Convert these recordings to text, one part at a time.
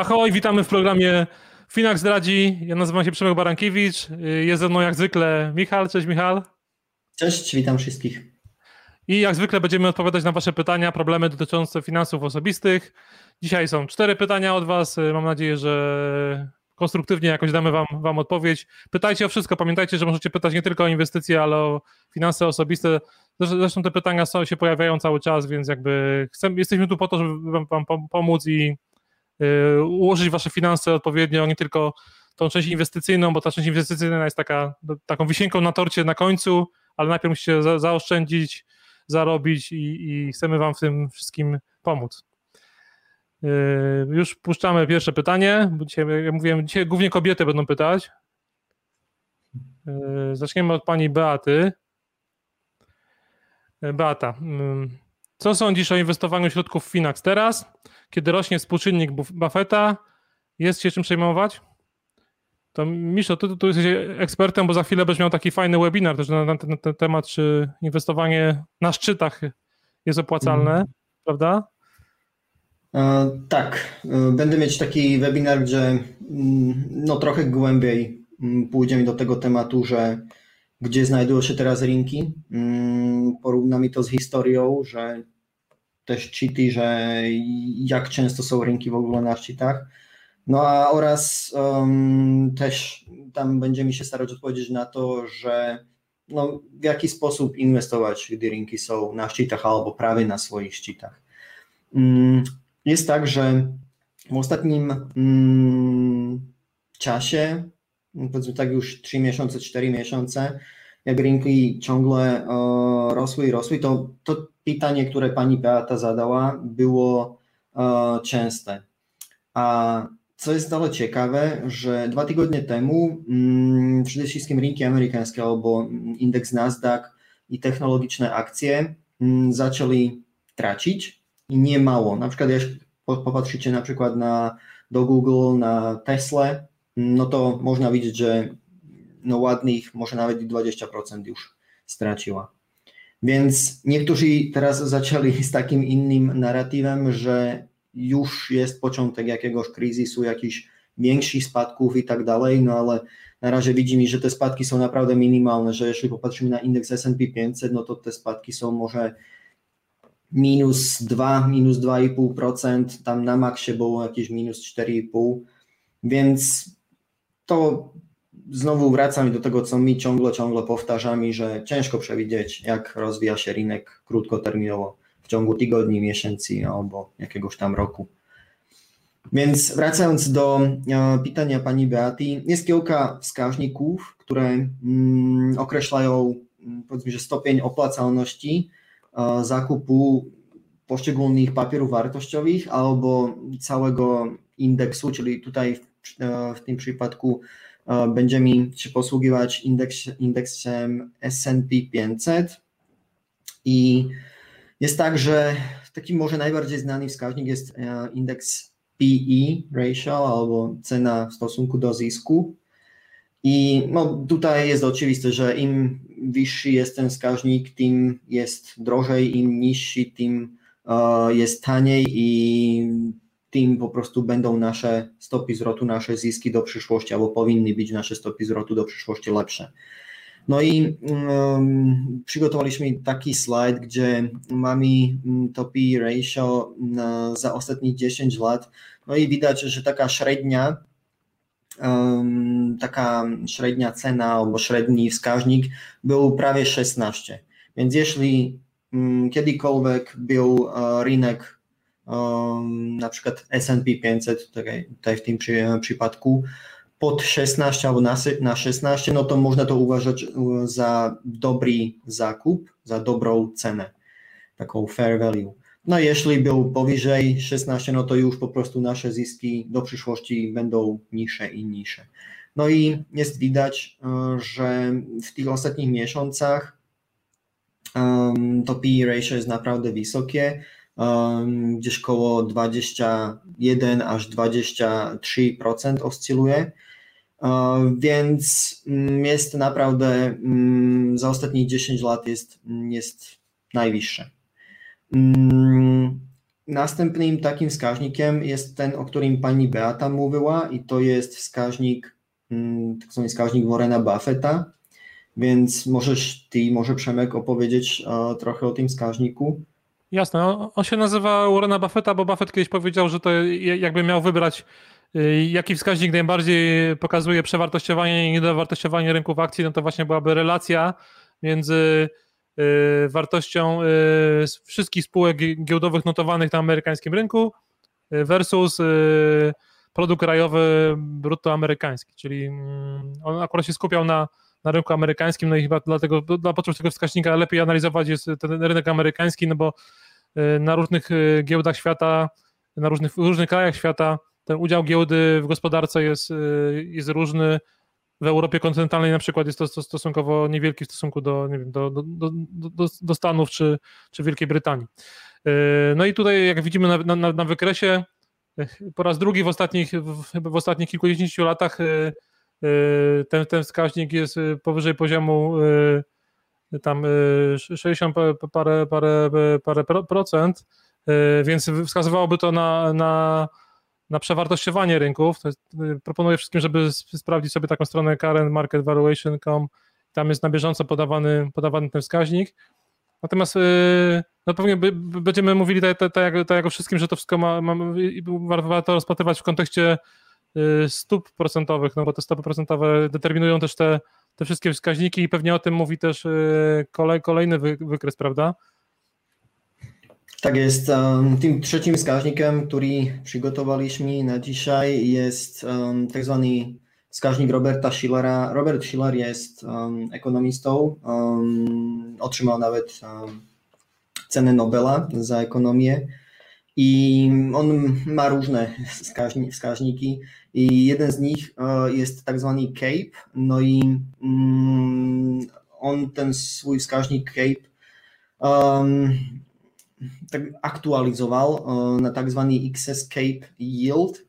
Ahoj, witamy w programie Finak zdradzi. Ja nazywam się Przemek Barankiewicz. Jest ze mną jak zwykle Michał. Cześć Michał. Cześć, witam wszystkich. I jak zwykle będziemy odpowiadać na Wasze pytania, problemy dotyczące finansów osobistych. Dzisiaj są cztery pytania od Was. Mam nadzieję, że konstruktywnie jakoś damy wam, wam odpowiedź. Pytajcie o wszystko. Pamiętajcie, że możecie pytać nie tylko o inwestycje, ale o finanse osobiste. Zresztą te pytania są, się pojawiają cały czas, więc jakby chcemy, jesteśmy tu po to, żeby wam, pomóc i ułożyć wasze finanse odpowiednio, nie tylko tą część inwestycyjną, bo ta część inwestycyjna jest taka, taką wisienką na torcie na końcu, ale najpierw musicie za, zaoszczędzić, zarobić i, i chcemy wam w tym wszystkim pomóc. Yy, już puszczamy pierwsze pytanie, bo dzisiaj, jak mówiłem, dzisiaj głównie kobiety będą pytać. Yy, zaczniemy od pani Beaty. Beata, co sądzisz o inwestowaniu środków w Finax teraz, kiedy rośnie współczynnik Buffetta? Jest się czym przejmować? To Miszo, ty tu jesteś ekspertem, bo za chwilę będziesz miał taki fajny webinar też na, ten, na ten temat, czy inwestowanie na szczytach jest opłacalne, mm. prawda? E, tak, e, będę mieć taki webinar, gdzie mm, no, trochę głębiej mm, pójdziemy do tego tematu, że gdzie znajdują się teraz rynki. Mm, porównamy to z historią, że też cheaty, że jak często są rynki w ogóle na szczytach. No a oraz um, też tam będziemy się starać odpowiedzieć na to, że no, w jaki sposób inwestować, gdy rynki są na szczytach albo prawie na swoich szczytach. Jest tak, że w ostatnim mm, czasie, powiedzmy tak już 3 miesiące, 4 miesiące, jak rynki ciągle e, rosły i rosły, to, to pytanie, które pani Beata zadała, było e, częste. A co jest dalej ciekawe, że dwa tygodnie temu mm, przede wszystkim rynki amerykańskie albo indeks Nasdaq i technologiczne akcje mm, zaczęli tracić i nie mało. Na przykład jeśli popatrzycie na przykład na, do Google, na Tesla, no to można widzieć, że no ładnych, może nawet i 20% już straciła. Więc niektórzy teraz zaczęli z takim innym narratywem, że już jest początek jakiegoś kryzysu, jakichś większych spadków i tak dalej, no ale na razie widzimy, że te spadki są naprawdę minimalne, że jeśli popatrzymy na indeks S&P 500, no to te spadki są może minus 2, minus 2,5%, tam na maksie było jakieś minus 4,5%, więc to znowu wracam do tego, co mi ciągle, ciągle powtarzamy, że ciężko przewidzieć, jak rozwija się rynek krótkoterminowo w ciągu tygodni, miesięcy albo jakiegoś tam roku. Więc wracając do e, pytania pani Beaty, jest kilka wskaźników, które mm, określają mm, powiedzmy, że stopień opłacalności E, zakupu poszczególnych papierów wartościowych albo całego indeksu, czyli tutaj w, e, w tym przypadku będziemy się posługiwać indeks, indeksem S&P 500 i jest tak, że taki może najbardziej znany wskaźnik jest indeks PE ratio albo cena w stosunku do zysku. I no, tutaj jest oczywiste, że im wyższy jest ten wskaźnik, tym jest drożej, im niższy, tym uh, jest taniej i tym po prostu będą nasze stopy zwrotu, nasze zyski do przyszłości, albo powinny być nasze stopy zwrotu do przyszłości lepsze. No i um, przygotowaliśmy taki slajd, gdzie mamy mm, to P ratio na, za ostatnich 10 lat. No i widać, że taka średnia taka średnia cena albo średni wskaźnik był prawie 16. Więc jeśli mm, kiedykolwiek był e, na przykład S&P 500, tutaj, tutaj w tym przypadku, pod 16 albo na 16, no to można to uważać e, za dobry zakup, za dobrą cenę, taką fair value. No jeśli był powyżej 16, no to już po prostu nasze zyski do przyszłości będą niższe i niższe. No i jest widać, e, że w tych ostatnich miesiącach um, to PE ratio jest naprawdę wysokie, gdzieś koło 21 aż 23% oscyluje. Więc um, jest naprawdę um, za ostatnich 10 lat jest, jest najwyższe. Mm, następnym takim wskaźnikiem jest ten, o którym pani Beata mówiła i to jest wskaźnik, mm, tak zwany wskaźnik Warrena Buffetta, więc możesz ty, może Przemek opowiedzieć trochę o tym wskaźniku? Jasne, on się nazywa Warrena Buffetta, bo Buffett kiedyś powiedział, że to jakby miał wybrać y, jaki wskaźnik najbardziej pokazuje przewartościowanie i niedowartościowanie rynków akcji, no to właśnie byłaby relacja między y, wartością y, wszystkich spółek giełdowych notowanych na amerykańskim rynku versus produkt krajowy brutto amerykański, czyli mm, on akurat się skupiał na, na rynku amerykańskim, no i chyba dlatego dla potrzeb tego wskaźnika lepiej analizować jest ten rynek amerykański, no bo na różnych giełdach świata, na różnych, w różnych krajach świata ten udział giełdy w gospodarce jest, jest różny, w Europie kontynentalnej na przykład jest to stosunkowo niewielki w stosunku do, nie wiem, do, do, do, do Stanów czy, czy Wielkiej Brytanii. No i tutaj, jak widzimy na, na, na wykresie, po raz drugi w ostatnich, chyba w ostatnich kilkudziesięciu latach ten, ten wskaźnik jest powyżej poziomu tam 60 parę, parę, parę procent, więc wskazywałoby to na, na na przewartościowanie rynków. Y, proponuję wszystkim, żeby sprawdzić sobie taką stronę currentmarketvaluation.com. Tam jest na bieżąco podawany, podawany ten wskaźnik. Natomiast y, no pewnie będziemy mówili tak, tak, tak, tak jak o wszystkim, że to wszystko ma, ma, warto rozpatrywać w kontekście y, stóp procentowych, no bo te stopy procentowe determinują też te, te wszystkie wskaźniki i pewnie o tym mówi też kolej, kolejny wykres, prawda? Tak jest. Tym trzecim wskaźnikiem, który przygotowaliśmy na dzisiaj jest tak zwany wskaźnik Roberta Schillera. Robert Schiller jest ekonomistą, otrzymał nawet cenę Nobela za ekonomię i on ma różne wskaźniki jeden z nich e, jest tak zwany CAPE, no i mm, on ten swój wskaźnik CAPE tak aktualizował e, na tak zwany X-Escape Yield.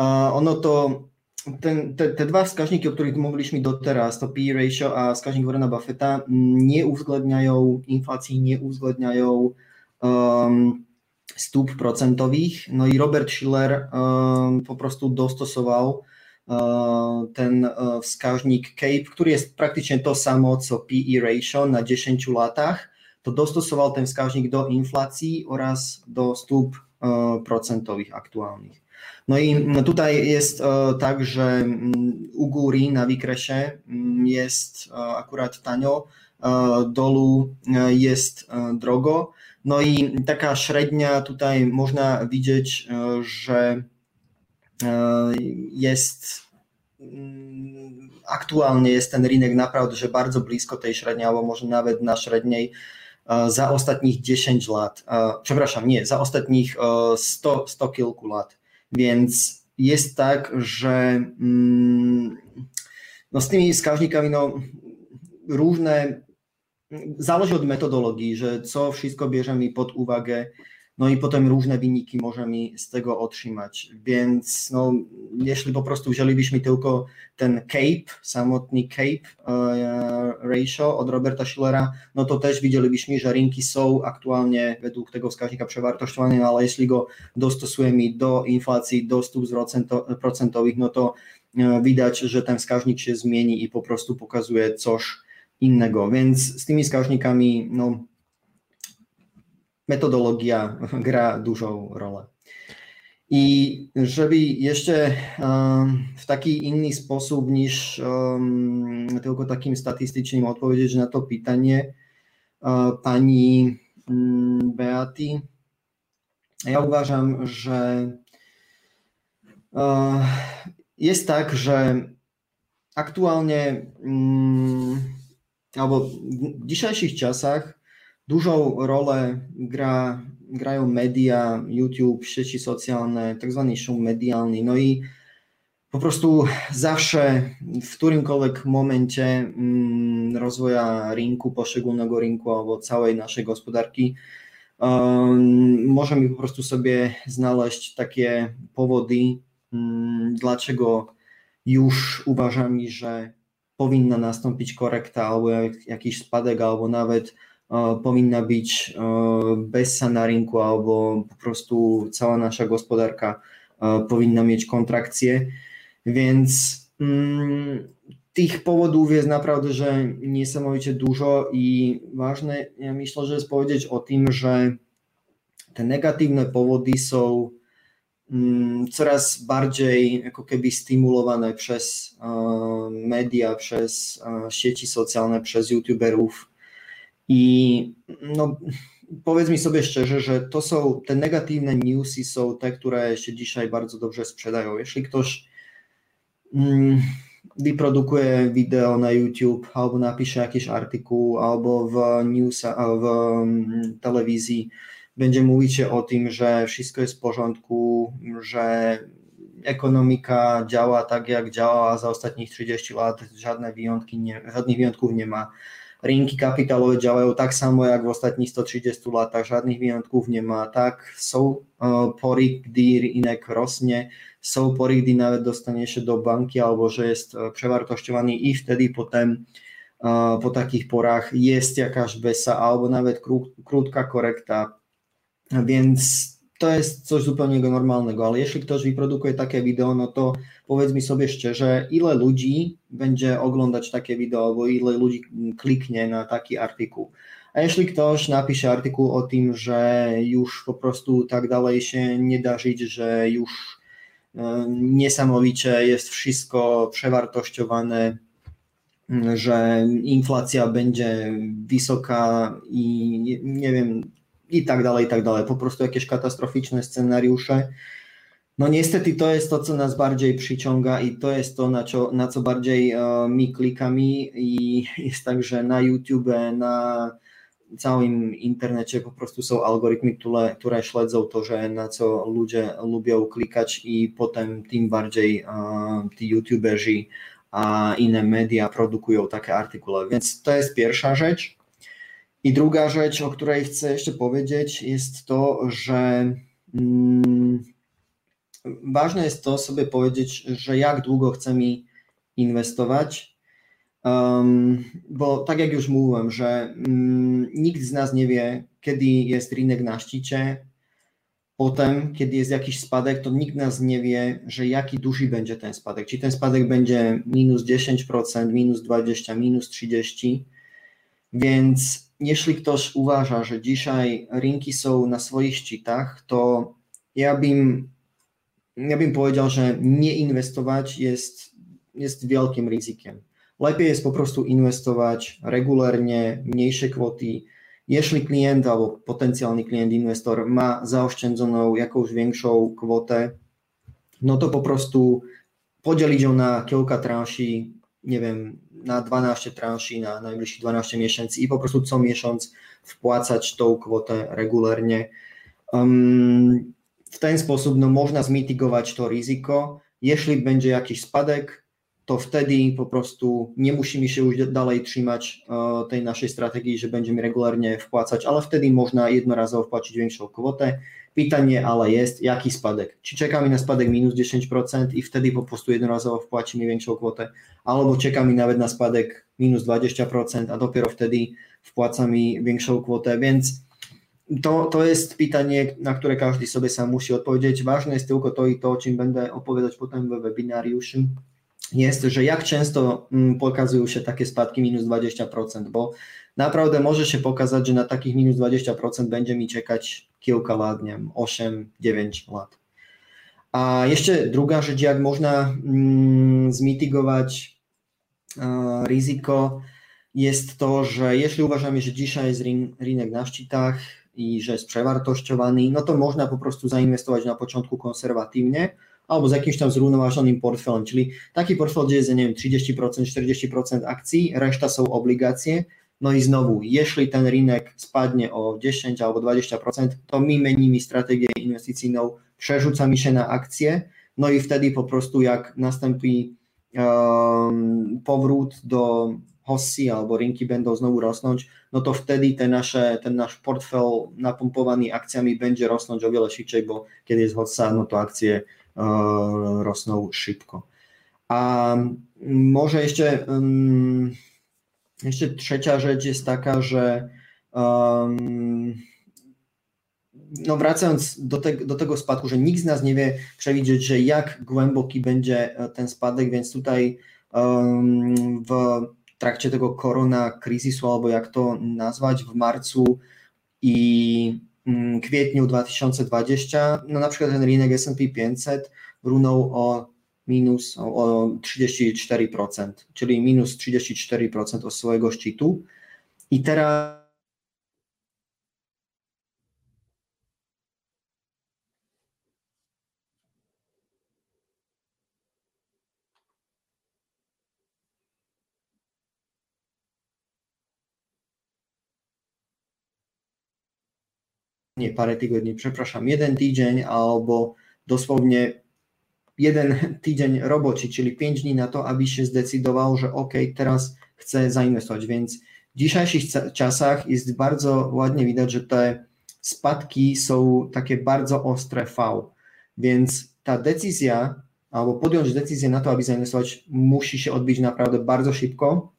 E, ono to, ten, te, te dwa wskaźniki, o których mówiliśmy doteraz, to PE ratio a wskaźnik Warrena Buffetta, nie uwzględniają inflacji, nie uwzględniają um, stóp procentowych. No i Robert Schiller um, po prostu dostosował um, ten wskaźnik CAPE, który jest praktycznie to samo co PE ratio na 10 latach to dostosował ten wskaźnik do inflacji oraz do stóp procentowych aktualnych. No i tutaj jest tak, że mm, u góry na wykresie mm, jest akurat tanio, dolu jest drogo. No i taka średnia tutaj można widzieć, że jest mm, aktualnie jest ten rynek naprawdę, że bardzo blisko tej średniej, albo może nawet na średniej za ostatnich 10 lat, przepraszam, nie, za ostatnich 100, 100 kilku lat. Więc jest tak, że mm, no z tymi wskaźnikami no, różne, zależy od metodologii, że co wszystko bierzemy pod uwagę, no i potem różne wyniki możemy z tego otrzymać. Więc no, jeśli po prostu wzięlibyśmy tylko ten CAPE, samotny CAPE e, ratio od Roberta Schillera, no to też widzielibyśmy, że rynki są aktualnie według tego wskaźnika przewartościowane, no ale jeśli go dostosujemy do inflacji, do stóp procentowych, no to e, widać, że ten wskaźnik się zmieni i po prostu pokazuje coś innego. Więc z tymi wskaźnikami, no metodologia gra dużą rolę. I żeby jeszcze w taki inny sposób niż tylko takim statystycznym odpowiedzieć na to pytanie uh, pani um, Beaty, ja uważam, że uh, jest tak, że aktualnie mm, albo w dzisiejszych czasach Dużą rolę gra, grają media, YouTube, sieci socjalne, tak zwany szum medialny. No i po prostu zawsze w którymkolwiek momencie mm, rozwoja rynku, poszczególnego rynku albo całej naszej gospodarki, możemy po prostu sobie znaleźć takie powody, um, dlaczego już uważamy, że powinna nastąpić korekta albo jakiś spadek, albo nawet powinna byť bez sa na rynku alebo po prostu cała nasza gospodarka powinna mieć kontrakcje. Więc mm, tych powodów jest naprawdę, że niesamowicie dużo i ważne, ja myślę, że jest powiedzieć o tym, że te negatywne powody są coraz bardziej jako keby stymulowane przez media, przez sieci socjalne, przez youtuberów i no, powiedz mi sobie szczerze, że to są te negatywne newsy są te, które się dzisiaj bardzo dobrze sprzedają. Jeśli ktoś mm, vyprodukuje video na YouTube albo napisze jakiś artykuł albo w news, w mm, telewizji będzie mówić o tym, że wszystko jest w porządku, że ekonomika działa tak jak działa za ostatnich 30 lat, żadne wyjątki nie, żadnych wyjątków nie ma. Rynki kapitałowe działają tak samo jak w ostatnich 130 latach, żadnych wyjątków nie ma. Tak, są pory, gdy rynek rośnie, są pory, gdy nawet dostanie się do banki albo że jest przewartościowany i wtedy potem po takich porach jest jakaś besa albo nawet krótka korekta, więc to jest coś zupełnie normalnego, ale jeśli ktoś wyprodukuje takie wideo, no to powiedz mi sobie szczerze, ile ludzi będzie oglądać takie wideo, albo ile ludzi kliknie na taki artykuł. A jeśli ktoś napisze artykuł o tym, że już po prostu tak dalej się nie da żyć, że już e, niesamowicie jest wszystko przewartościowane, że inflacja będzie wysoka i nie wiem, i tak dalej, i tak dalej. Po prostu jakieś katastroficzne scenariusze. No niestety to jest to, co nas bardziej przyciąga i to jest to, na co, na co bardziej uh, my klikamy i jest tak, że na YouTube, na całym internecie po prostu są algorytmy, które, które śledzą to, że na co ludzie lubią klikać i potem tym bardziej uh, ci youtuberzy a inne media produkują takie artykuły. Więc to jest pierwsza rzecz. I druga rzecz, o której chcę jeszcze powiedzieć, jest to, że mm, ważne jest to sobie powiedzieć, że jak długo chcemy inwestować, um, bo tak jak już mówiłem, że um, nikt z nas nie wie, kiedy jest rynek na szczycie, potem, kiedy jest jakiś spadek, to nikt nas nie wie, że jaki duży będzie ten spadek. Czy ten spadek będzie minus 10%, minus 20%, minus 30%, więc jeśli ktoś uważa, że dzisiaj rynki są na swoich szczytach, to ja bym, ja bym powiedział, że nie inwestować jest, jest wielkim ryzykiem. Lepiej jest po prostu inwestować regularnie, mniejsze kwoty. Jeśli klient albo potencjalny klient, inwestor ma zaoszczędzoną jakąś większą kwotę, no to po prostu podzielić ją na kilka transzy, nie wiem, na 12 transzy na najbliższych 12 miesięcy i po prostu co miesiąc wpłacać tą kwotę regularnie. Um, w ten sposób no, można zmitygować to ryzyko. Jeśli będzie jakiś spadek, to wtedy po prostu nie musimy się już dalej trzymać uh, tej naszej strategii, że będziemy regularnie wpłacać, ale wtedy można jednorazowo wpłacić większą kwotę Pytanie ale jest, jaki spadek? Czy czekamy na spadek minus 10% i wtedy po prostu jednorazowo wpłacimy większą kwotę, albo czekamy nawet na spadek minus 20%, a dopiero wtedy wpłacamy większą kwotę, więc to, to jest pytanie, na które każdy sobie sam musi odpowiedzieć. Ważne jest tylko to i to, o czym będę opowiadać potem w webinariuszu, jest, że jak często mm, pokazują się takie spadki minus 20%, bo naprawdę może się pokazać, że na takich minus 20% będzie mi czekać kilka lat, nie wiem, 8-9 lat. A jeszcze druga rzecz, jak można mm, zmitygować e, ryzyko, jest to, że jeśli uważamy, że dzisiaj jest rynek na szczytach i że jest przewartościowany, no to można po prostu zainwestować na początku konserwatywnie albo z jakimś tam zrównoważonym portfelem, czyli taki portfel, gdzie jest, nie wiem, 30%, 40% akcji, reszta są obligacje, no i znowu, jeśli ten rynek spadnie o 10 albo 20%, to my menimy strategię inwestycyjną, przerzucamy się na akcje, no i wtedy po prostu jak nastąpi um, powrót do hossy albo rynki będą znowu rosnąć, no to wtedy te nasze, ten nasz portfel napompowany akcjami będzie rosnąć o wiele szybciej, bo kiedy jest hossa, no to akcje uh, rosną szybko. A może jeszcze jeszcze trzecia rzecz jest taka, że no wracając do, te, do tego spadku, że nikt z nas nie wie przewidzieć, że jak głęboki będzie ten spadek, więc tutaj w trakcie tego korona kryzysu, albo jak to nazwać, w marcu i kwietniu 2020, no na przykład ten rynek S&P 500 runął o minus o 34%, czyli minus 34% od swojego szczytu. I teraz nie parę tygodni, przepraszam, jeden tydzień albo dosłownie jeden tydzień roboczy, czyli 5 dni na to, aby się zdecydował, że ok, teraz chcę zainwestować, więc w dzisiejszych czasach jest bardzo ładnie widać, że te spadki są takie bardzo ostre V, więc ta decyzja, albo podjąć decyzję na to, aby zainwestować, musi się odbyć naprawdę bardzo szybko,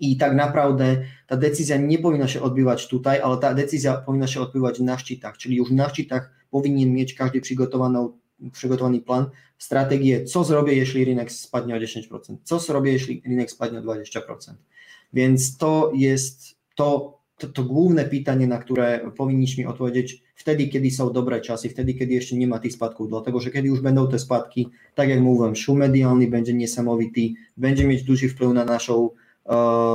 i tak naprawdę ta decyzja nie powinna się odbywać tutaj, ale ta decyzja powinna się odbywać na szczytach, czyli już na szczytach powinien mieć każdy przygotowaną, przygotowany plan, strategię, co zrobię, jeśli rynek spadnie o 10%, co zrobię, jeśli rynek spadnie o 20%. Więc to jest to, to, to główne pytanie, na które powinniśmy odpowiedzieć wtedy, kiedy są dobre czasy, wtedy, kiedy jeszcze nie ma tych spadków, dlatego że kiedy już będą te spadki, tak jak mówiłem, szum medialny będzie niesamowity, będzie mieć duży wpływ na naszą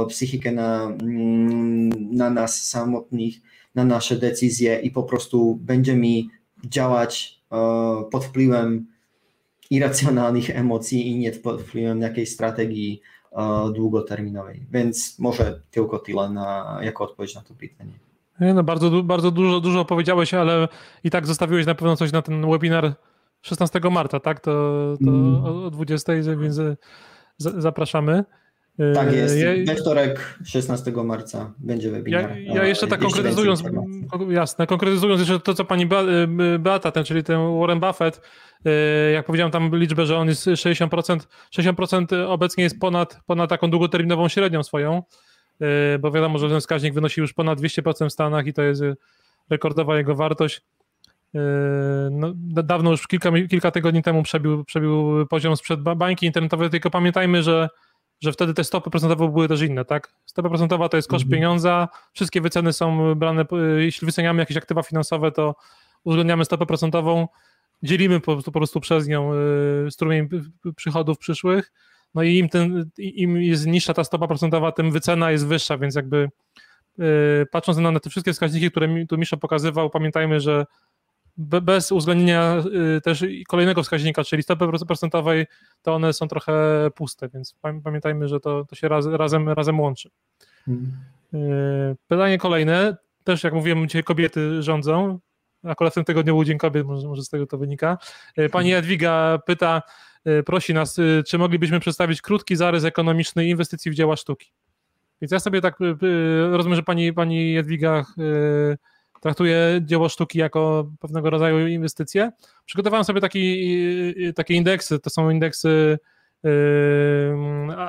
psychikę na, mm, na nas samotnych, na nasze decyzje i po prostu będziemy działać pod wpływem irracjonalnych emocji i nie pod wpływem jakiejś strategii długoterminowej. Więc może tylko tyle na, jako odpowiedź na to pytanie. No bardzo, bardzo dużo, dużo opowiedziałeś, ale i tak zostawiłeś na pewno coś na ten webinar 16 marca, tak? To, to mm. o 20, więc zapraszamy. Tak jest. We wtorek 16 marca będzie webinar. Ja, ja jeszcze tak konkretyzując, jasne, konkretyzując jeszcze to, co pani Beata, ten, czyli ten Warren Buffett, jak powiedziałem tam liczbę, że on jest 60%, 60% obecnie jest ponad, ponad taką długoterminową średnią swoją, bo wiadomo, że ten wskaźnik wynosi już ponad 200% w Stanach i to jest rekordowa jego wartość. No, dawno już kilka, kilka tygodni temu przebił, przebił poziom sprzed bańki internetowej, tylko pamiętajmy, że że wtedy te stopy procentowe były też inne, tak? Stopa procentowa to jest koszt mhm. pieniądza, wszystkie wyceny są brane, jeśli wyceniamy jakieś aktywa finansowe, to uwzględniamy stopę procentową, dzielimy po, po prostu przez nią y, strumień przychodów przyszłych, no i im, ten, im jest niższa ta stopa procentowa, tym wycena jest wyższa, więc jakby y, patrząc na, na te wszystkie wskaźniki, które mi, tu Misza pokazywał, pamiętajmy, że bez uwzględnienia y, też kolejnego wskaźnika, czyli stopy procentowej, to one są trochę puste, więc pamiętajmy, że to, to się raz, razem, razem łączy. Mhm. Y, pytanie kolejne, też jak mówiłem, dzisiaj kobiety rządzą, akurat w tym tygodniu był Dzień Kobiet, może, może z tego to wynika. Y, pani Jadwiga pyta, prosi nas, czy moglibyśmy przedstawić krótki zarys ekonomiczny inwestycji w dzieła sztuki. Więc ja sobie tak rozumiem, że pani, pani Jadwiga traktuję dzieło sztuki jako pewnego rodzaju inwestycję. Przygotowałem sobie taki, takie indeksy, to są indeksy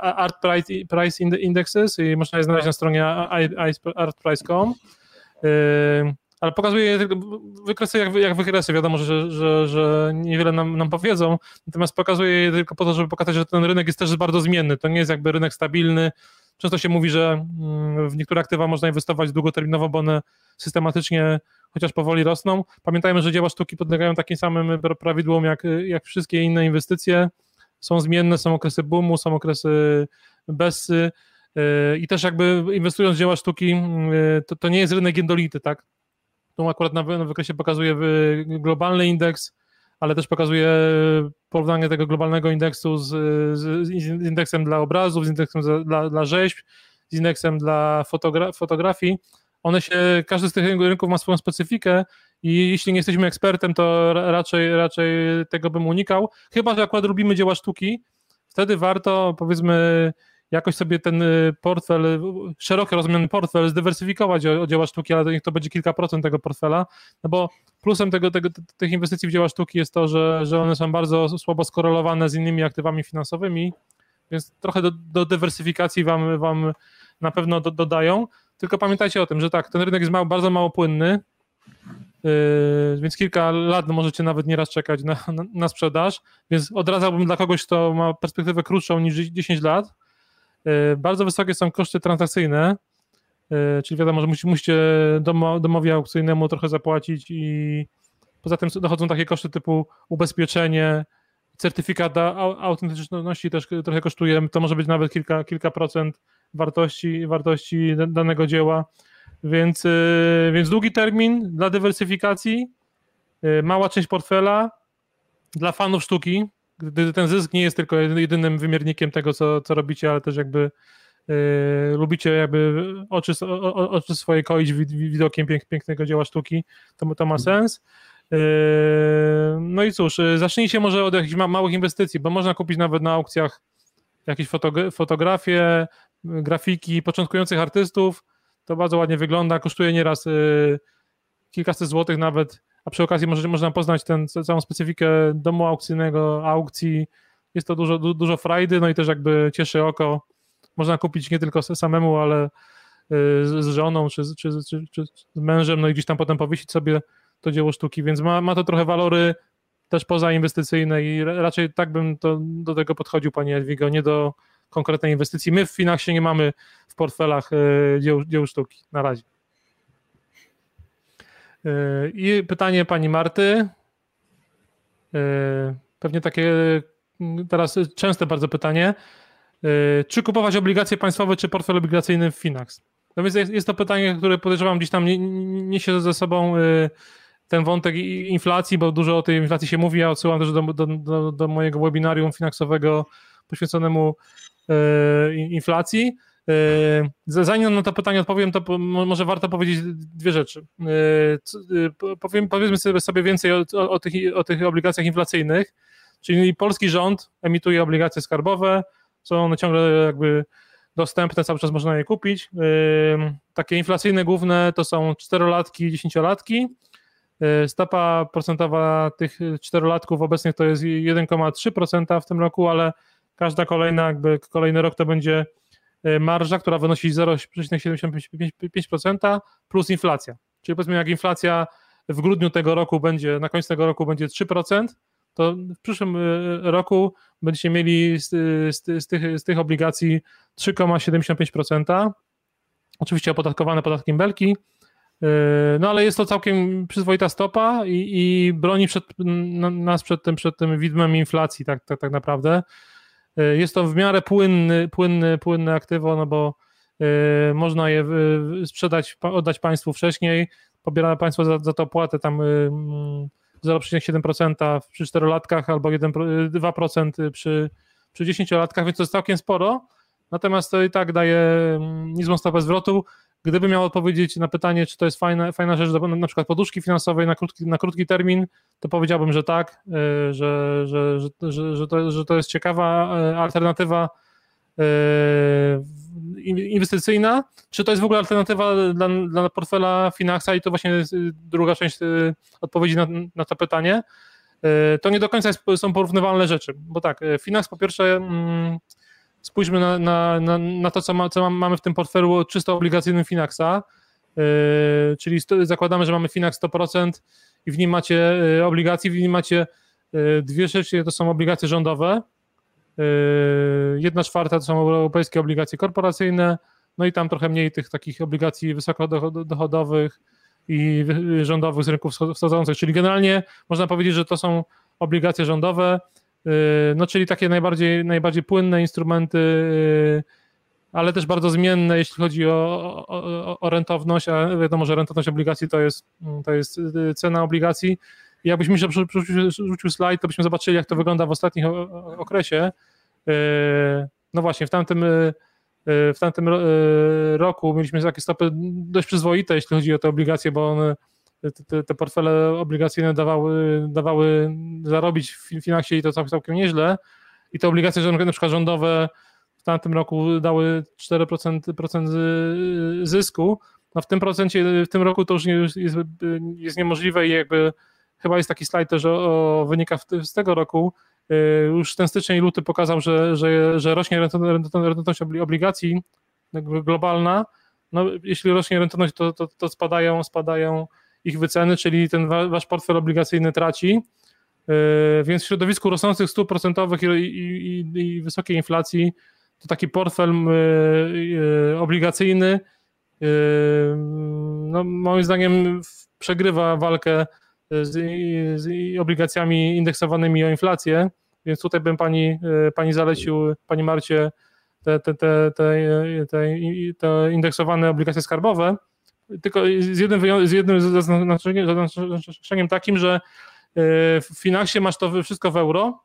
Art Price Indexes i można je znaleźć na stronie artprice.com ale pokazuję je wykresy jak, jak wykresy, wiadomo, że, że, że niewiele nam, nam powiedzą, natomiast pokazuję je tylko po to, żeby pokazać, że ten rynek jest też bardzo zmienny, to nie jest jakby rynek stabilny, Często się mówi, że mm, w niektóre aktywa można inwestować długoterminowo, bo one systematycznie, chociaż powoli rosną. Pamiętajmy, że dzieła sztuki podlegają takim samym prawidłom jak, jak wszystkie inne inwestycje. Są zmienne, są okresy boomu, są okresy bezsy i też jakby inwestując w dzieła sztuki, to, to nie jest rynek jednolity, tak? Tu akurat na, na wykresie pokazuje globalny indeks, ale też pokazuje porównanie tego globalnego indeksu z, z, z indeksem dla obrazów, z indeksem za, dla, dla rzeźb, z indeksem dla fotogra fotografii. One się, każdy z tych rynków ma swoją specyfikę i jeśli nie jesteśmy ekspertem, to raczej, raczej tego bym unikał. Chyba, że akurat lubimy dzieła sztuki, wtedy warto powiedzmy jakoś sobie ten y, portfel, y, szeroko rozumiany portfel zdywersyfikować o, o dzieła sztuki, ale niech to będzie kilka procent tego portfela, no bo plusem tego, tego, tych inwestycji w dzieła sztuki jest to, że, że one są bardzo słabo skorelowane z innymi aktywami finansowymi, więc trochę do, do dywersyfikacji wam, wam na pewno do, dodają. tylko pamiętajcie o tym, że tak, ten rynek jest bardzo mało płynny, yy, więc kilka lat możecie nawet nieraz czekać na, na, na, sprzedaż, więc odradzałbym dla kogoś, kto ma perspektywę krótszą niż 10 lat. Yy, bardzo wysokie są koszty transakcyjne, yy, czyli wiadomo, że musicie domo, domowi aukcyjnemu trochę zapłacić i poza tym dochodzą takie koszty typu ubezpieczenie, certyfikat autentyczności też trochę kosztuje, to może być nawet kilka, kilka procent wartości, wartości danego dzieła, więc, y, więc długi termin dla dywersyfikacji, mała część portfela dla fanów sztuki, gdy ten zysk nie jest tylko jedynym wymiernikiem tego, co, co robicie, ale też jakby y, lubicie jakby oczy, o, oczy swoje koić widokiem pięk, pięknego dzieła sztuki, to, to ma sens. Yy, no i cóż, yy, zacznijcie może od jakichś małych inwestycji, bo można kupić nawet na aukcjach jakieś fotografie, grafiki początkujących artystów. To bardzo ładnie wygląda, kosztuje nieraz yy, kilkaset złotych nawet, a przy okazji może, można poznać ten, całą specyfikę domu aukcyjnego, aukcji. Jest to dużo, dużo frajdy, no i też jakby cieszy oko. Można kupić nie tylko samemu, ale z żoną czy, czy, czy, czy z mężem, no i gdzieś tam potem powiesić sobie to dzieło sztuki, więc ma, ma to trochę walory też pozainwestycyjne i raczej tak bym to, do tego podchodził, panie Edwigo, nie do konkretnej inwestycji. My w Finaxie nie mamy w portfelach e, dzieł, dzieł sztuki na razie. E, I pytanie pani Marty. E, pewnie takie teraz częste bardzo pytanie. Czy kupować obligacje państwowe, czy portfel obligacyjny w Finax? No więc jest, to pytanie, które podejrzewam gdzieś tam niesie ze sobą ten wątek inflacji, bo dużo o tej inflacji się mówi. Ja odsyłam też do, do, do, do mojego webinarium finansowego poświęconemu e, inflacji. E, zanim na to pytanie odpowiem, to może warto powiedzieć dwie rzeczy. E, powiem, powiedzmy sobie, więcej o, o, o, tych, o tych obligacjach inflacyjnych. Czyli polski rząd emituje obligacje skarbowe, są one ciągle jakby dostępne, cały czas można je kupić. Takie inflacyjne główne to są czterolatki, dziesięciolatki. E, stopa procentowa tych czterolatków obecnych to jest 1,3% w tym roku, ale każda kolejna, jakby kolejny rok to będzie marża, która wynosi 0,75% plus inflacja. Czyli powiedzmy, jak inflacja w grudniu tego roku będzie, na końcu tego roku będzie 3%, to w przyszłym e, roku będziecie mieli z, z, z, tych, z tych obligacji 3,75%. Oczywiście opodatkowane podatkiem belki, no ale jest to całkiem przyzwoita stopa i, i broni przed, nas przed tym, przed tym widmem inflacji tak, tak, tak naprawdę. Yy, jest to w miarę płynny, płynny, płynne aktywo, no bo yy, można je sprzedać, oddać państwu wcześniej, pobiera państwo za, za to opłatę tam 0,7% przy 4 latkach albo 1, 2% przy, przy 10 latkach, więc to jest całkiem sporo. Natomiast to i tak daje niezłą stopę zwrotu. Gdyby miał odpowiedzieć na pytanie, czy to jest fajna, fajna rzecz, na przykład poduszki finansowej na krótki, na krótki termin, to powiedziałbym, że tak, y, że, że, że, że, to, że to jest ciekawa y, alternatywa y, inwestycyjna. Czy to jest w ogóle alternatywa dla, dla portfela Finaxa? I to właśnie jest druga część odpowiedzi na, na to pytanie. To nie do końca jest, są porównywalne rzeczy, bo tak, Finax po pierwsze mm, spójrzmy na, na, na, na to, co, ma, co mamy w tym portfelu czysto obligacyjnym Finaxa, yy, czyli zakładamy, że mamy Finax 100% i w nim macie yy, obligacji, w nim macie yy, dwie rzeczy, to są obligacje rządowe, jedna czwarta to są europejskie obligacje korporacyjne, no i tam trochę mniej tych takich obligacji wysokodochodowych i rządowych z rynków wschodzących, czyli generalnie można powiedzieć, że to są obligacje rządowe, no czyli takie najbardziej, najbardziej płynne instrumenty, yy, ale też bardzo zmienne, jeśli chodzi o, o, o rentowność, a wiadomo, że rentowność obligacji to jest, to jest yy, cena obligacji. I jakbyśmy jeszcze rzucił slajd, to byśmy zobaczyli, jak to wygląda w ostatnim okresie. No właśnie, w tamtym, w tamtym roku mieliśmy takie stopy dość przyzwoite, jeśli chodzi o te obligacje, bo one te, te portfele obligacyjne dawały, dawały zarobić w Finaxie i to całkiem, nieźle. I te obligacje na przykład rządowe w tamtym roku dały 4% procent zysku. No w tym procencie, w tym roku to już jest, jest niemożliwe i jakby chyba jest taki slajd też o, o wynikach z tego roku. Y, już ten styczeń i luty pokazał, że, że, że rośnie rentowność obligacji globalna, no, jeśli rośnie rentowność, to, to, to spadają, spadają ich wyceny, czyli ten wasz portfel obligacyjny traci. Więc w środowisku rosnących stóp procentowych i, i, i, wysokiej inflacji, to taki portfel obligacyjny, no, moim zdaniem przegrywa walkę z, z obligacjami indeksowanymi o inflację, więc tutaj bym pani, pani zalecił, pani Marcie, te, te, te, te, te, te indeksowane obligacje skarbowe, tylko z jednym, z jednym zaznaczeniem, zaznaczeniem takim, że e, w Finaxie masz to wszystko w euro,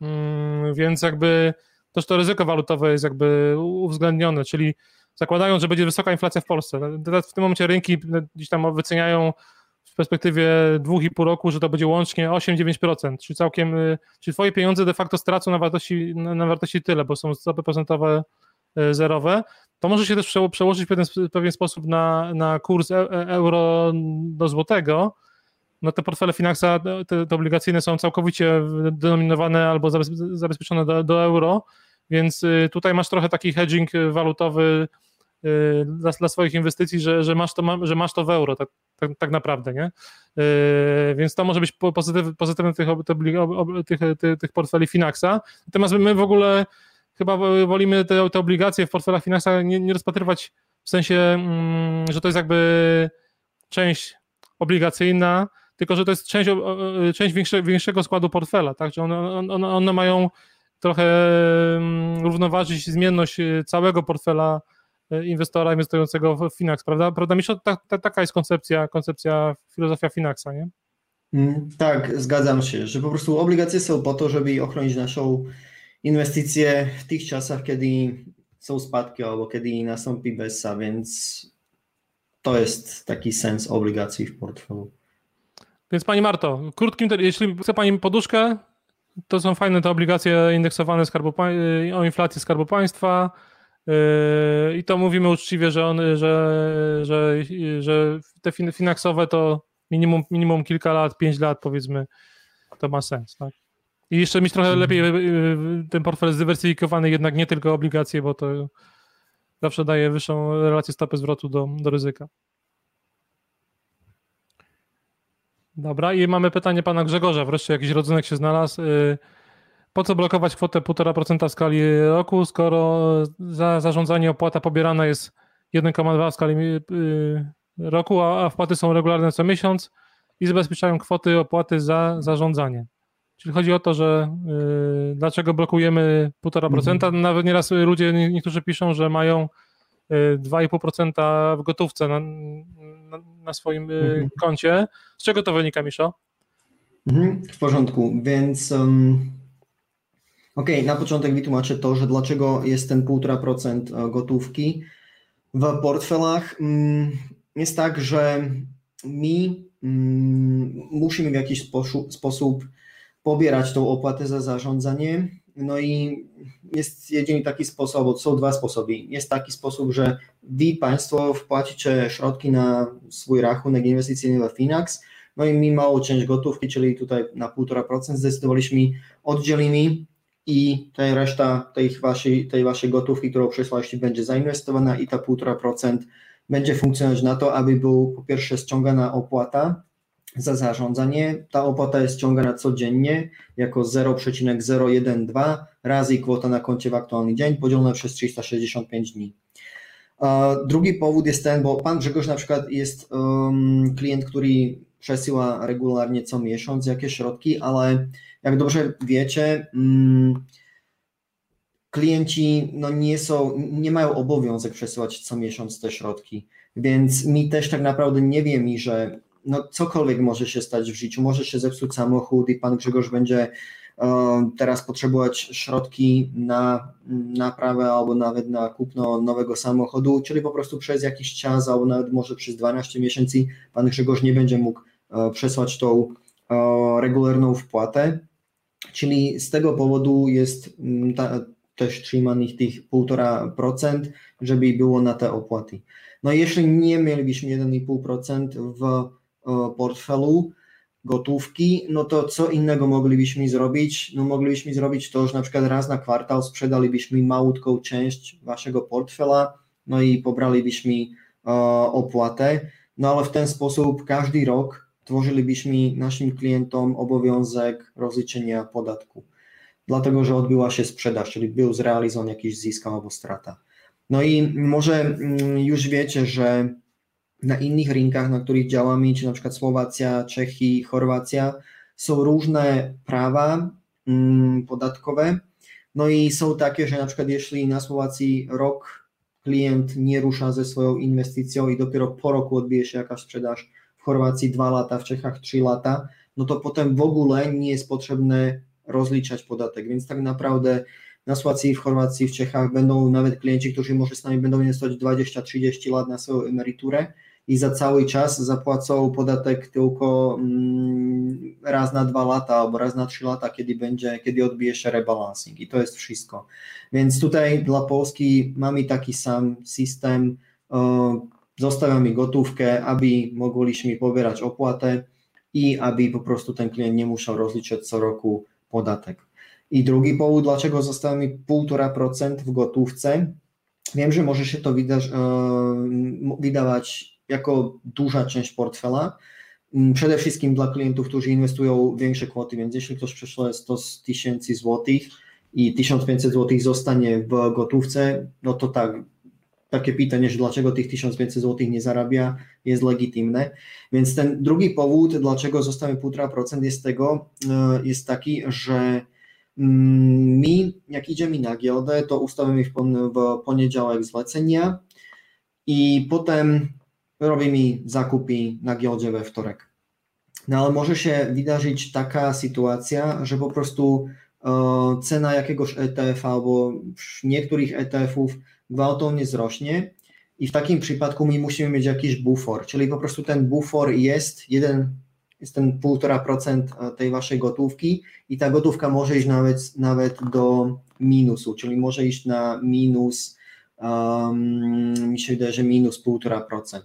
mm, więc jakby też to ryzyko walutowe jest jakby uwzględnione, czyli zakładając, że będzie wysoka inflacja w Polsce. Teraz w tym momencie rynki gdzieś tam wyceniają w perspektywie 2,5 roku, że to będzie łącznie 8-9%, czyli całkiem, y, czyli twoje pieniądze de facto stracą na wartości, na wartości tyle, bo są stopy procentowe zerowe, to może się też przełożyć w pewien, w pewien sposób na, na kurs e, e, euro do złotego, no te portfele Finaxa, te, te obligacyjne są całkowicie denominowane albo zabezpieczone do, do euro, więc y, tutaj masz trochę taki hedging walutowy Y, dla, dla, swoich inwestycji, że, że, masz to, że masz to w euro, tak, tak, tak naprawdę, nie? Y, więc to może być pozytyw, pozytywne tych, tych, tych, tych portfeli Finaxa. Natomiast my w ogóle chyba wolimy te, te obligacje w portfelach Finaxa nie, nie rozpatrywać w sensie, mm, że to jest jakby część obligacyjna, tylko że to jest część, część większe, większego składu portfela, tak? Że one, one, one mają trochę mm, równoważyć zmienność całego portfela inwestora inwestującego w Finax, prawda? Prawda, Miszo? Ta, ta, taka jest koncepcja, koncepcja, filozofia Finaxa, nie? Mm, tak, zgadzam się, że po prostu obligacje są po to, żeby ochronić naszą inwestycję w tych czasach, kiedy są spadki albo kiedy nastąpi bessa, więc to jest taki sens obligacji w portfelu. Więc Pani Marto, krótkim, jeśli chce Pani poduszkę, to są fajne te obligacje indeksowane skarbu, o inflacji Skarbu Państwa, Yy, I to mówimy uczciwie, że, on, że, że, że te finansowe to minimum, minimum kilka lat, pięć lat powiedzmy, to ma sens. Tak? I jeszcze mieć trochę lepiej yy, yy, ten portfel zdywersyfikowany, jednak nie tylko obligacje, bo to zawsze daje wyższą relację stopy zwrotu do, do ryzyka. Dobra, i mamy pytanie pana Grzegorza. Wreszcie jakiś rodzynek się znalazł. Po co blokować kwotę 1,5% w skali roku, skoro za zarządzanie opłata pobierana jest 1,2 w skali roku, a wpłaty są regularne co miesiąc i zabezpieczają kwoty opłaty za zarządzanie. Czyli chodzi o to, że y, dlaczego blokujemy 1,5%. Mhm. Nawet nieraz ludzie, niektórzy piszą, że mają y, 2,5% w gotówce na, na, na swoim y, mhm. koncie. Z czego to wynika, Miszo? Mhm, w porządku, więc um, Okej, okay, na początek wytłumaczę to, że dlaczego jest ten 1,5% e, gotówki w portfelach. Mm, jest tak, że my mm, musimy w jakiś sposób pobierać tą opłatę za zarządzanie. No i jest jedyny taki sposób, są dwa sposoby. Jest taki sposób, że wy państwo wpłacicie środki na swój rachunek inwestycyjny w Finax, no i my małą część gotówki, czyli tutaj na 1,5% zdecydowaliśmy oddzielimy i ta reszta tej waszej, tej waszej gotówki, którą przesłaliście, będzie zainwestowana i ta 1,5% będzie funkcjonować na to, aby był po pierwsze ściągana opłata za zarządzanie. Ta opłata jest ściągana codziennie jako 0,012 razy kwota na koncie w aktualny dzień podzielone przez 365 dni. Drugi powód jest ten, bo pan Grzegorz na przykład jest um, klient, który przesyła regularnie co miesiąc jakieś środki, ale jak dobrze wiecie, mm, klienci no nie, są, nie mają obowiązek przesyłać co miesiąc te środki, więc mi też tak naprawdę nie wiemy, że no cokolwiek może się stać w życiu, może się zepsuć samochód i pan Grzegorz będzie e, teraz potrzebować środki na naprawę albo nawet na kupno nowego samochodu, czyli po prostu przez jakiś czas albo nawet może przez 12 miesięcy pan Grzegorz nie będzie mógł e, przesłać tą e, regularną wpłatę. Czyli z tego powodu jest mm, ta, też trzymanych tych 1,5%, żeby było na te opłaty. No jeśli nie mielibyśmy 1,5% w portfelu gotówki, no to co innego moglibyśmy zrobić? No moglibyśmy zrobić to, że na przykład raz na kwartał sprzedalibyśmy małutką część waszego portfela no i pobralibyśmy opłatę, no ale w ten sposób każdy rok tworzylibyśmy naszym klientom obowiązek rozliczenia podatku, dlatego że odbyła się sprzedaż, czyli był zrealizowany jakiś zysk albo strata. No i może mm, już wiecie, że na iných rinkách, na ktorých ďalami, či napríklad Slovácia, Čechy, Chorvácia, sú různé práva mm, podatkové. No i sú také, že napríklad išli na Slováci rok, klient nerúša se svojou investíciou i dopiero po roku odbije sa jaká. V Chorvácii 2 lata, v Čechách 3 lata. No to potom v ogóle nie je potrzebne rozličať podatek. Więc tak naprawdę na Słowacji, v Chorvácii, v Čechách będą nawet klienti, którzy môže s nami będą inwestować 20-30 lat na swoją emeritúre. I za cały czas zapłacą podatek tylko mm, raz na dwa lata albo raz na trzy lata, kiedy będzie, kiedy odbije się rebalancing i to jest wszystko. Więc tutaj dla Polski mamy taki sam system, zostawiamy gotówkę, aby mogliśmy pobierać opłatę i aby po prostu ten klient nie musiał rozliczać co roku podatek. I drugi powód, dlaczego zostawiamy 1,5% w gotówce, wiem, że może się to widać, wydawać jako duża część portfela. Mm, przede wszystkim dla klientów, którzy inwestują większe kwoty, więc jeśli ktoś przeszle 100 tysięcy złotych i 1500 złotych zostanie w gotówce, no to tak, takie pytanie, że dlaczego tych 1500 złotych nie zarabia, jest legitymne. Więc ten drugi powód, dlaczego zostanie 1,5% jest tego, e, jest taki, że mm, my, jak idziemy na giełdę, to ustawimy w poniedziałek zlecenia i potem robimy zakupy na giełdzie we wtorek. No ale może się wydarzyć taka sytuacja, że po prostu e, cena jakiegoś ETF albo niektórych ETF-ów gwałtownie wzrośnie i w takim przypadku my musimy mieć jakiś bufor, czyli po prostu ten bufor jest jeden, jest ten 1,5% e, tej waszej gotówki i ta gotówka może iść nawet, nawet do minusu, czyli może iść na minus, um, mi się wydaje, że minus 1,5%.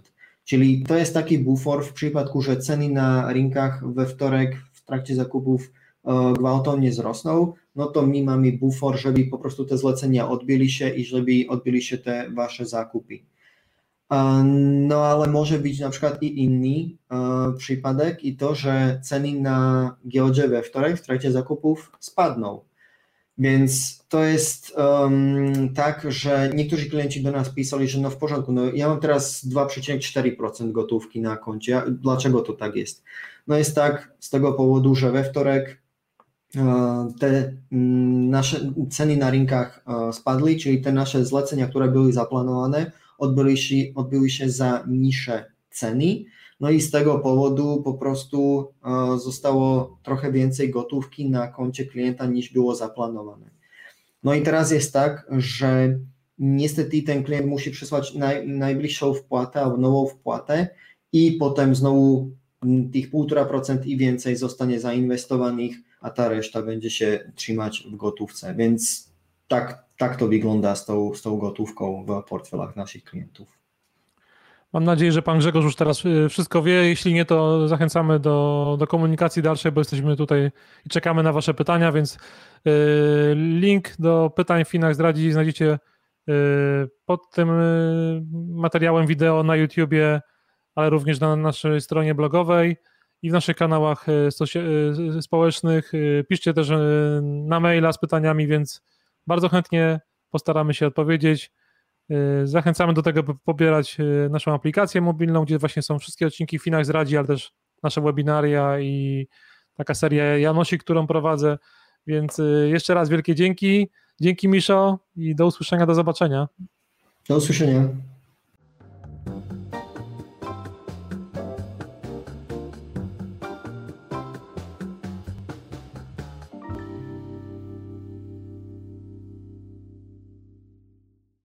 Czyli to jest taki bufor w przypadku, że ceny na rynkach we wtorek w trakcie zakupów e, gwałtownie wzrosną, no to my mamy bufor, żeby po prostu te zlecenia odbyli się i żeby odbyli się te wasze zakupy. E, no ale może być na przykład i inny e, przypadek i to, że ceny na giełdzie we wtorek w trakcie zakupów spadną. Więc to jest um, tak, że niektórzy klienci do nas pisali, że no w porządku, no ja mam teraz 2,4% gotówki na koncie. Dlaczego to tak jest? No jest tak z tego powodu, że we wtorek e, te mm, nasze ceny na rynkach e, spadły, czyli te nasze zlecenia, które były zaplanowane, odbyły się, odbyły się za niższe ceny no i z tego powodu po prostu e, zostało trochę więcej gotówki na koncie klienta niż było zaplanowane. No i teraz jest tak, że niestety ten klient musi przysłać naj, najbliższą wpłatę albo nową wpłatę i potem znowu tych 1,5% i więcej zostanie zainwestowanych, a ta reszta będzie się trzymać w gotówce. Więc tak, tak to wygląda z tą, z tą gotówką w portfelach naszych klientów. Mam nadzieję, że pan Grzegorz już teraz y, wszystko wie. Jeśli nie, to zachęcamy do, do komunikacji dalszej, bo jesteśmy tutaj i czekamy na wasze pytania, więc y, link do pytań w Finach zdradzi znajdziecie y, pod tym materiałem wideo na YouTubie, ale również na naszej stronie blogowej i w naszych kanałach społecznych. Piszcie też na maila z pytaniami, więc bardzo chętnie postaramy się odpowiedzieć. Y, zachęcamy do tego, by pobierać y, naszą aplikację mobilną, gdzie właśnie są wszystkie odcinki Finach z Radzi, ale też nasze webinaria i taka seria Janosi, którą prowadzę. Więc y, jeszcze raz wielkie dzięki. Dzięki Miszo i do usłyszenia, do zobaczenia. Do usłyszenia.